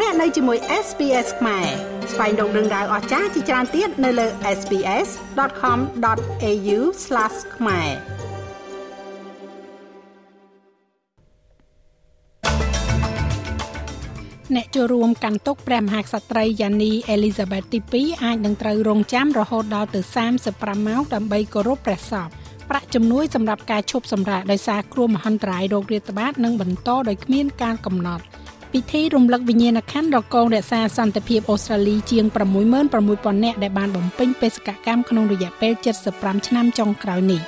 លោកអ្នកនៅជាមួយ SPS ខ្មែរស្វែងរកដឹងដៅអស្ចារ្យជាច្រើនទៀតនៅលើ SPS.com.au/ ខ្មែរអ្នកចូលរួមកាន់ទុកព្រះមហាក្សត្រីយ៉ានីអេលីសាបេតទី2អាចនឹងត្រូវរងចាំរហូតដល់ទៅ35ម៉ោងដើម្បីគោរពព្រះសពប្រាក់ជំនួយសម្រាប់ការឈប់សម្រាកដោយសារគ្រោះមហន្តរាយរោគរាតត្បាតនឹងបន្តដោយគ្មានការកំណត់ ពិធីរំលឹកវិញ្ញាណក្ខន្ធរកងរក្សាសន្តិភាពអូស្ត្រាលីជាង66000នាក់ដែលបានបំពេញបេសកកម្មក្នុងរយៈពេល75ឆ្នាំចុងក្រោយនេះ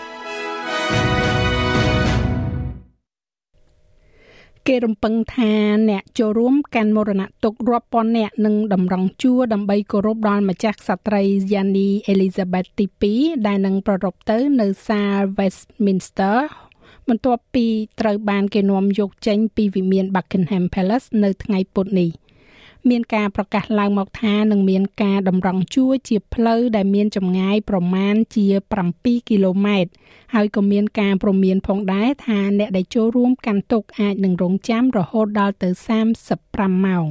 គេរំពឹងថាអ្នកចូលរួមកាន់មរណទុករាប់ពាន់នាក់នឹងតម្រង់ជួរដើម្បីគោរពដល់ម្ចាស់ក្សត្រីយ៉ានីអេលីសាបេតទី2ដែលនឹងប្រារព្ធទៅនៅសាល Westminster បន្ទាប់ពីត្រូវបានគេនាំយកចេញពីវិមាន Buckingham Palace នៅថ្ងៃពុធនេះមានការប្រកាសឡើងមកថានឹងមានការតម្រង់ជួរជាផ្លូវដែលមានចម្ងាយប្រមាណជា7គីឡូម៉ែត្រហើយក៏មានការព្រមានផងដែរថាអ្នកដែលចូលរួមកាន់ទុកអាចនឹងរងចាំរហូតដល់ទៅ35ម៉ោង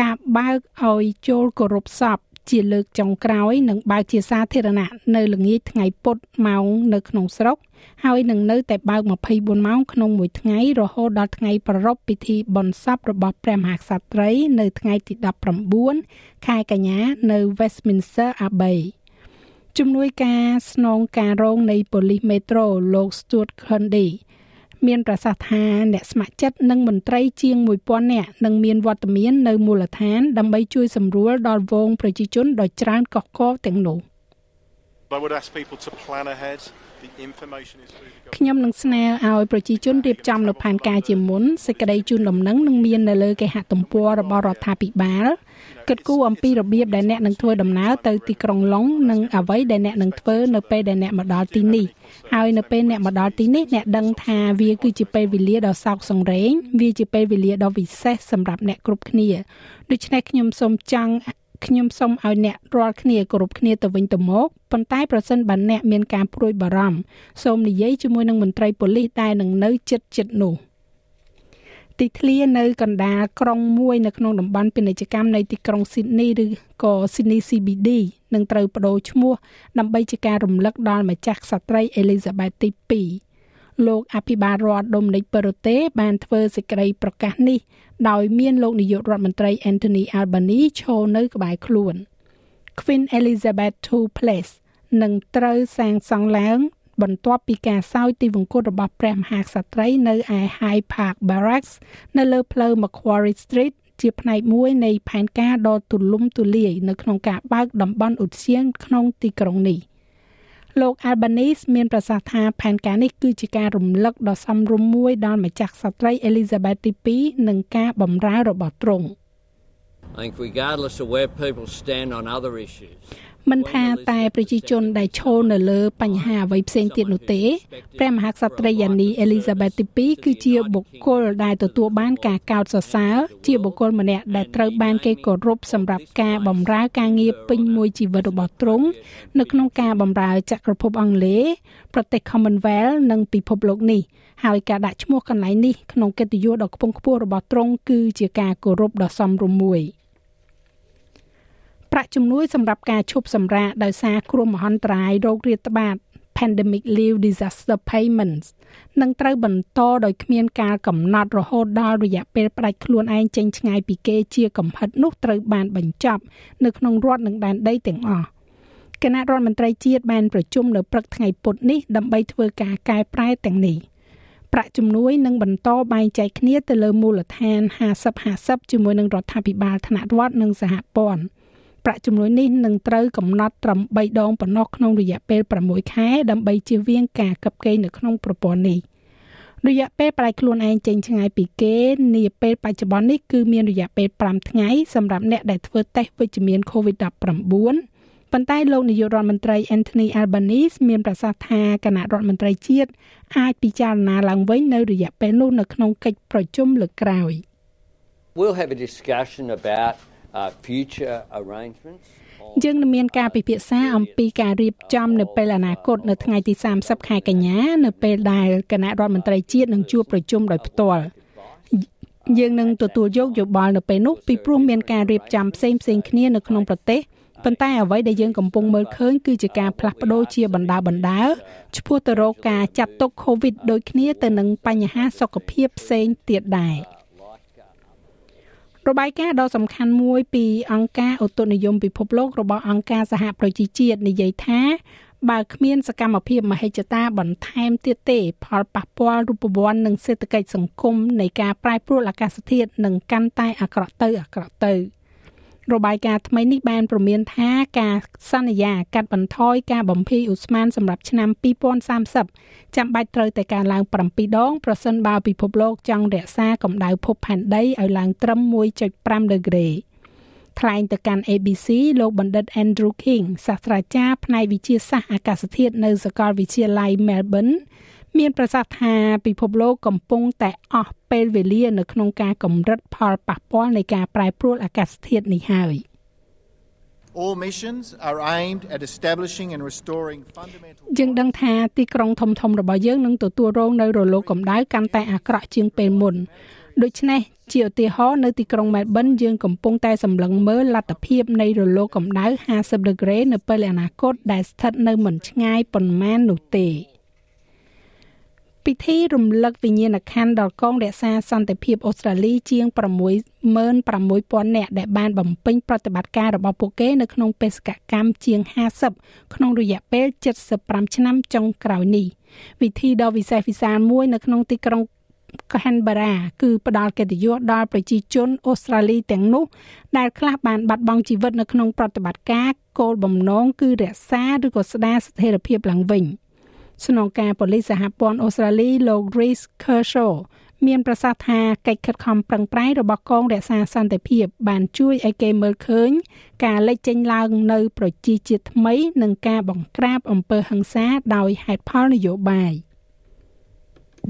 ការបើកឲ្យចូលគោរពសព ជាលើកចុងក្រោយនឹងបើកជាសាធារណៈនៅល្ងាចថ្ងៃពុធម៉ោងនៅក្នុងស្រុក ហើយនឹងនៅតែបើក24ម៉ោងក្នុងមួយថ្ងៃរហូតដល់ថ្ងៃប្រារព្ធពិធីបុណ្យសពរបស់ព្រះមហាក្សត្រី នៅថ្ងៃទី19ខែកញ្ញានៅ Westminster Abbey ជំនួយការស្នងការរងនៃប៉ូលីសមេត្រូលោក Stuart Cundy មានប្រសាសន៍ថាអ្នកស្ម័គ្រចិត្តនិងមន្ត្រីជាង1000នាក់នឹងមានវត្តមាននៅមូលដ្ឋានដើម្បីជួយសម្រួលដល់វងប្រជាជនដ៏ច្រើនកកកទាំងនោះ I would ask people to plan ahead ខ្ញុំនឹងស្នើឲ្យប្រជាជនរៀបចំនៅផែនការជាមុនសេចក្តីជូនដំណឹងនឹងមាននៅលើគេហទំព័ររបស់រដ្ឋាភិបាលគិតគូរអំពីរបៀបដែលអ្នកនឹងធ្វើដំណើរទៅទីក្រុងឡុងនិងអ្វីដែលអ្នកនឹងធ្វើនៅពេលដែលអ្នកមកដល់ទីនេះហើយនៅពេលអ្នកមកដល់ទីនេះអ្នកដឹងថាវាគឺជាពេលវេលាដ៏សោកសង្រេងវាជាពេលវេលាដ៏វិសេសសម្រាប់អ្នកគ្រប់គ្នាដូច្នេះខ្ញុំសូមចង់ ខ្ញុំសូមឲ្យអ្នករាល់គ្នាគោរពគ្នាទៅវិញទៅមកប៉ុន្តែប្រសិនបើអ្នកមានការព្រួយបារម្ភសូមនិយាយជាមួយនឹងមន្ត្រីប៉ូលីសដែលនឹងនៅជិតជិតនោះទីធ្លានៅកណ្ដាលក្រុងមួយនៅក្នុងតំបន់ពាណិជ្ជកម្មនៃទីក្រុង Sydney ឬក៏ Sydney CBD នឹងត្រូវបដូរឈ្មោះដើម្បីជាការរំលឹកដល់ម្ចាស់ក្សត្រី Elizabeth ទី2 លោកអភិបាលរដ្ឋដូមិនិកប៉េរូតេបានធ្វើសេចក្តីប្រកាសនេះដោយមានលោកនាយករដ្ឋមន្ត្រី Anthony Albanese ឈរនៅក្បែរខ្លួន Queen Elizabeth II Place នឹងត្រូវសាងសង់ឡើងបន្ទាប់ពីការសោយទីវង្គតរបស់ព្រះមហាក្សត្រីនៅឯ Hyde Park Barracks នៅលើផ្លូវ Macquarie Street ជាផ្នែកមួយនៃផែនការដ៏ទូលំទូលាយនៅក្នុងការបើកតំបន់ឧទ្យានក្នុងទីក្រុងនេះ។ លោក Albanese មានប្រសាសន៍ថាផែនការនេះគឺជាការរំលឹកដ៏សមរម្យមួយដល់ម្ចាស់ក្សត្រី Elizabeth ទី2និងការបម្រើរបស់ទ្រង់ I think regardless of where people stand on other issues មិនថាតែប្រជាជនដែលឈរនៅលើបញ្ហាអ្វីផ្សេងទៀតនោះទេព្រះមហាក្សត្រីយ៉ានីអេលីសាបេតទី2គឺជាបុគ្គលដែលទទួលបានការកោតសរសើរជាបុគ្គលម្នាក់ដែលត្រូវបានគេគោរពសម្រាប់ការបម្រើការងារពេញមួយជីវិតរបស់ទ្រង់នៅក្នុងការបម្រើចក្រភពអង់គ្លេសប្រទេស Commonwealth និងពិភពលោកនេះហើយការដាក់ឈ្មោះកន្លែងនេះក្នុងកិត្តិយសដ៏ខ្ពង់ខ្ពស់របស់ទ្រង់គឺជាការគោរពដ៏សមរម្យមួយ។ ប្រាក់ជំនួយសម្រាប់ការឈប់សម្រាកដោយសារគ្រោះមហន្តរាយរោគរាតត្បាត Pandemic Leave Disaster Payments នឹងត្រូវបន្តដោយគ្មានការកំណត់រហូតដល់រយៈពេលផ្ដាច់ខ្លួនឯងចេញឆ្ងាយពីគេជាកំហិតនោះត្រូវបានបញ្ចប់នៅក្នុងរដ្ឋនិងដែនដីទាំងអស់គណៈរដ្ឋមន្ត្រីជាតិបានប្រជុំនៅព្រឹកថ្ងៃពុធនេះដើម្បីធ្វើការកែប្រែទាំងនេះប្រាក់ជំនួយនឹងបន្តបែងចែកគ្នាទៅលើមូលដ្ឋាន50-50ជាមួយនឹងរដ្ឋាភិបាលថ្នាក់រដ្ឋនិងសហព័ន្ធ ប្រាក់ជំនួយនេះនឹងត្រូវកំណត់ត្រឹម3ដងប៉ុណ្ណោះក្នុងរយៈពេល6ខែដើម្បីជៀសវាងការកឹបកេងនៅក្នុងប្រព័ន្ធនេះរយៈពេលប្រែខ្លួនឯងចេញឆ្ងាយពីគេនាពេលបច្ចុប្បន្ននេះគឺមានរយៈពេល5ថ្ងៃសម្រាប់អ្នកដែលធ្វើតេស្តវិជ្ជមាន COVID-19 ប៉ុន្តែលោកនាយករដ្ឋមន្ត្រី Anthony Albanese មានប្រសាសន៍ថាគណៈរដ្ឋមន្ត្រីជាតិអាចពិចារណាឡើងវិញនៅរយៈពេលនោះនៅក្នុងកិច្ចប្រជុំលើកក្រោយ We'll have a discussion about future arrangements យើងនឹងមានការពិភាក្សាអំពីការរៀបចំនៅពេលអនាគតនៅថ្ងៃទី30ខែកញ្ញានៅពេលដែលគណៈរដ្ឋមន្ត្រីជាតិនឹងជួបប្រជុំដោយផ្ទាល់យើងនឹងទទួលយកយោបល់នៅពេលនោះពីព្រោះមានការរៀបចំផ្សេងផ្សេងគ្នានៅក្នុងប្រទេសប៉ុន្តែអ្វីដែលយើងកំពុងមើលឃើញគឺជាការផ្លាស់ប្ដូរជាបណ្ដាបណ្ដាឆ្ពោះទៅរកការចាត់ទុក COVID ដូចគ្នាទៅនឹងបញ្ហាសុខភាពផ្សេងទៀតដែរ របាយការណ៍ដ៏សំខាន់មួយពីអង្គការឧតុនិយមពិភពលោករបស់អង្គការសហប្រជាជាតិនិយាយថាបើគ្មានសកម្មភាពមហិច្ឆតាបន្ថែមទៀតទេ ផលប៉ះពាល់រូបវ័ន្តនិងសេដ្ឋកិច្ចសង្គមនៃការប្រែប្រួលអាកាសធាតុនឹងកាន់តែអាក្រក់ទៅអាក្រក់ទៅ។ របាយការណ៍ថ្មីនេះបានព្រមានថាការសន្យាកាត់បន្ថយការបំភាយឧស្ម័នសម្រាប់ឆ្នាំ2030ចាំបាច់ត្រូវតែការឡើង7ដងប្រសិនបើពិភពលោកចង់រក្សាកម្ដៅភពផែនដីឲ្យឡើងត្រឹម1.5ដឺក្រេថ្លែងទៅកាន់ ABC លោកបណ្ឌិត Andrew King សាស្ត្រាចារ្យផ្នែកវិទ្យាសាស្ត្រអាកាសធាតុនៅសាកលវិទ្យាល័យ Melbourne មានប្រសាសន៍ថាពិភពលោកកំពុងតែអស់ពេលវេលានៅក្នុងការកម្រិតផលប៉ះពាល់នៃការប្រែប្រួលអាកាសធាតុនេះហើយ All missions are aimed at establishing and restoring fundamental យើងដឹងថាទីក្រុងធំធំរបស់យើងនឹងទទួលរងនៅរលកកម្ដៅកាន់តែអាក្រក់ជាងពេលមុនដូច្នេះជាឧទាហរណ៍នៅទីក្រុងមែលប៊នយើងកំពុងតែសម្លឹងមើលលទ្ធភាពនៃរលកកម្ដៅ50ដឺក្រេនៅពេលអនាគតដែលស្ថិតនៅមិនឆ្ងាយប៉ុន្មាននោះទេ ពិធីរំលឹកវិញ្ញាណក្ខន្ធដល់កងរក្សាសន្តិភាពអូស្ត្រាលីជាង66000នាក់ដែលបានបំពេញប្រតិបត្តិការរបស់ពួកគេនៅក្នុងបេសកកម្មជាង50ក្នុងរយៈពេល75ឆ្នាំចុងក្រោយនេះវិធីដ៏វិសេសវិសាលមួយនៅក្នុងទីក្រុង Canberra គឺផ្ដល់កិត្តិយសដល់ប្រជាជនអូស្ត្រាលីទាំងនោះ ដែលខ្លះបានបាត់បង់ជីវិតនៅក្នុងប្រតិបត្តិការគោលបំណងគឺរក្សាឬក៏ស្ដារស្ថិរភាពឡើងវិញ។ ស្នងការប៉ូលីសសហព័ន្ធអូស្ត្រាលីលោក Reece Kershaw មានប្រសាសន៍ថាកិច្ចខិតខំប្រឹងប្រែងរបស់កងរក្សាសន្តិភាពបានជួយឲ្យគេមើលឃើញការលេចចេញឡើងនៅប្រជាជាតិថ្មី និងការបង្ក្រាបអំពើហិង្សាដោយហេតុផលនយោបាយ។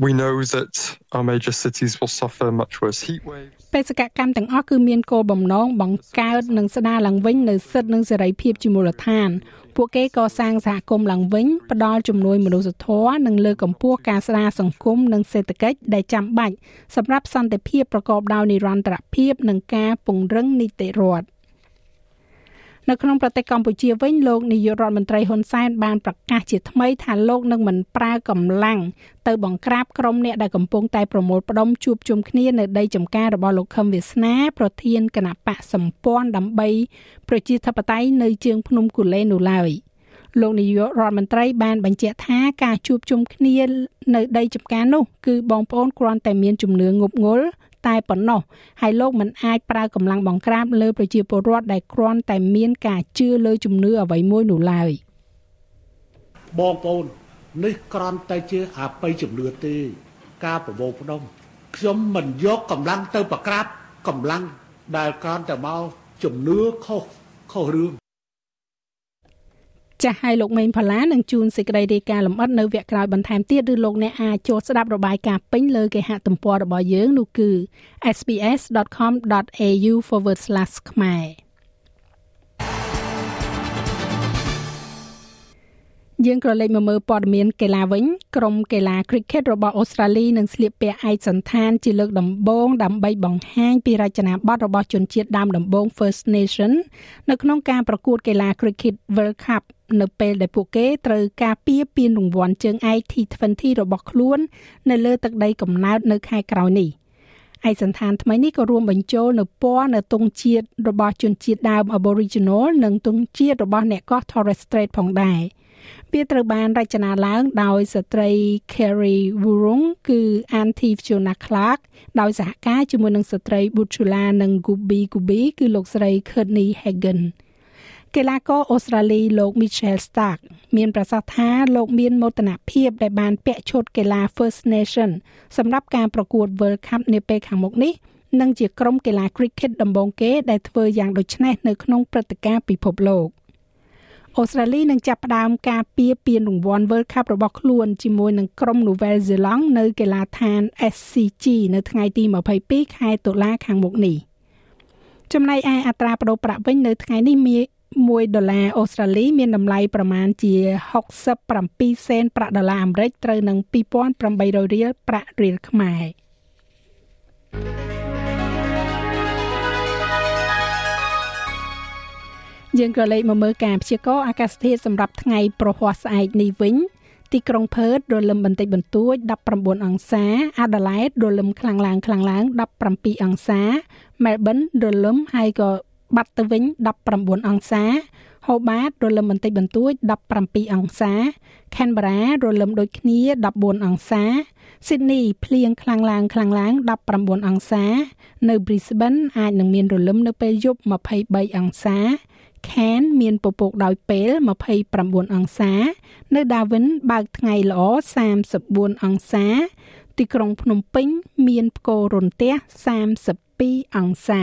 We know that our major cities will suffer much worse heat waves. បេសកកម្មទាំងអស់គឺមានគោលបំណងបង្កើតនិងស្ដារឡើងវិញនៅសិទ្ធិនិងសេរីភាពជាមូលដ្ឋាន ពួកគេកសាងសហគមន៍ឡើងវិញផ្ដល់ជំនួយមនុស្សធម៌និងលើកកម្ពស់ការស្ដារសង្គមនិងសេដ្ឋកិច្ចដែលចាំបាច់សម្រាប់សន្តិភាពប្រកបដោយនិរន្តរភាពនិងការពង្រឹងនីតិរដ្ឋ នៅក្នុងប្រទេសកម្ពុជាវិញលោកនាយករដ្ឋមន្ត្រីហ៊ុនសែនបានប្រកាសជាថ្មីថាលោកនឹងមិនប្រើកម្លាំងទៅបង្ក្រាបក្រុមអ្នកដែលកំពុងតែប្រមូលផ្ដុំជួបជុំគ្នានៅដីចំការរបស់លោកខឹមវាសនាប្រធានគណៈបកសម្ព័ន្ធដើម្បីប្រជាធិបតេយ្យនៅជើងភ្នំគូលែននោះឡើយលោកនាយករដ្ឋមន្ត្រីបានបញ្ជាក់ថាការជួបជុំគ្នានៅដីចំការនោះគឺបងប្អូនគ្រាន់តែមានជំនឿងប់ងល់ តែប៉ុណ្ណោះហើយលោកមិនអាចប្រើកម្លាំងបង្ក្រាបលើប្រជាពលរដ្ឋដែលគ្រាន់តែមានការជឿលើជំនឿអ្វីមួយនោះឡើយបងប្អូននេះគ្រាន់តែជាអបិយជំនឿទេ ការប្រមូលផ្ដុំខ្ញុំមិនយកកម្លាំងទៅប្រក្រាបកម្លាំងដែលគ្រាន់តែមកជំនឿខុសខុសរឿង ចាស់ឲ្យលោកមេងផល្លានឹងជួនសេចក្តីរាយការណ៍លម្អិតនៅវគ្គក្រោយបន្ថែមទៀតឬលោកអ្នកអាចចូលស្ដាប់របាយការណ៍ពេញលើគេហទំព័ររបស់យើងនោះគឺ sbs.com.au/ ខ្មែរយើងក៏លេខមកមើលព័ត៌មានកីឡាវិញក្រុមកីឡា Cricket របស់អូស្ត្រាលីនឹងស្លៀកពាក់ឯកសណ្ឋានជាលើកដំបូងដើម្បីបង្ហាញពីរចនាប័ទ្មរបស់ជនជាតិដើមដំបូង First Nation នៅក្នុងការប្រកួតកីឡា Cricket World Cup នៅពេលដែលពួកគេត្រូវការពារពានរង្វាន់ជើងឯក T20 របស់ខ្លួន នៅលើទឹកដីកំណើតនៅខែក្រោយនេះឯកសន្តានថ្មីនេះក៏រួមបញ្ចូលនៅពណ៌នៅទង់ជាតិរបស់ជនជាតិដើម Aboriginal និងទង់ជាតិរបស់អ្នកកោះ Torres Strait ផងដែរ។វាត្រូវបានរចនាឡើងដោយស្ត្រី Carrie Wurung គឺ Aunty Fiona Clark ដោយសហការជាមួយនឹងស្ត្រី Butchula និង Gubi Gubi គឺលោកស្រី Courtney Hagen កីឡាករអូស្ត្រាលីលោក Mitchell Stark មានប្រសាសន៍ថាលោកមានមោទនភាពដែលបានពាក់ឈុតកីឡា First Nation សម្រាប់ការប្រកួត World Cup នាពេលខាងមុខនេះនិងជាក្រុមកីឡា Cricket ដំបូងគេដែលធ្វើយ៉ាងដូចនេះនៅក្នុងព្រឹត្តិការណ៍ពិភពលោក។អូស្ត្រាលីនឹងចាប់ផ្ដើមការពារពានរង្វាន់ World Cup របស់ខ្លួនជាមួយនឹងក្រុម Nouvelle-Zélande នៅកីឡាដ្ឋាន SCG នៅថ្ងៃទី22ខែតុលាខាងមុខនេះចំណែកឯអត្រាប្តូរប្រាក់វិញនៅថ្ងៃនេះមាន 1ដុល្លារអូស្ត្រាលី មានតម្លៃប្រមាណជា67សេនប្រាក់ដុល្លារអាមេរិកត្រូវនឹង2800រៀលប្រាក់រៀលខ្មែរយើងក៏លេខមកមើលការព្យាករណ៍អាកាសធាតុសម្រាប់ថ្ងៃប្រហ័សស្អែកនេះវិញទីក្រុងផឺតរលឹមបន្តិចបន្តួច19អង្សាអាដាលេដរលឹមខ្លាំងឡើងខ្លាំងឡើង17អង្សាមែលប៊នរលឹមហើយក៏ បាត់ទៅវិញ19អង្សាហូបាតរលឹមបន្តិចបន្តួច17អង្សាខេនបារ៉ារលឹមដូចគ្នា14អង្សាស៊ីដនីភ្លៀងខ្លាំងឡើងខ្លាំងឡើង19អង្សា នៅ Brisbane អាចនឹងមានរលឹមនៅពេលយប់23អង្សា Cairn មានពពកដោយពេល29អង្សា នៅ Darwin បើកថ្ងៃល្អ34អង្សា ទីក្រុងភ្នំពេញ មានផ្គររន្ទះ32អង្សា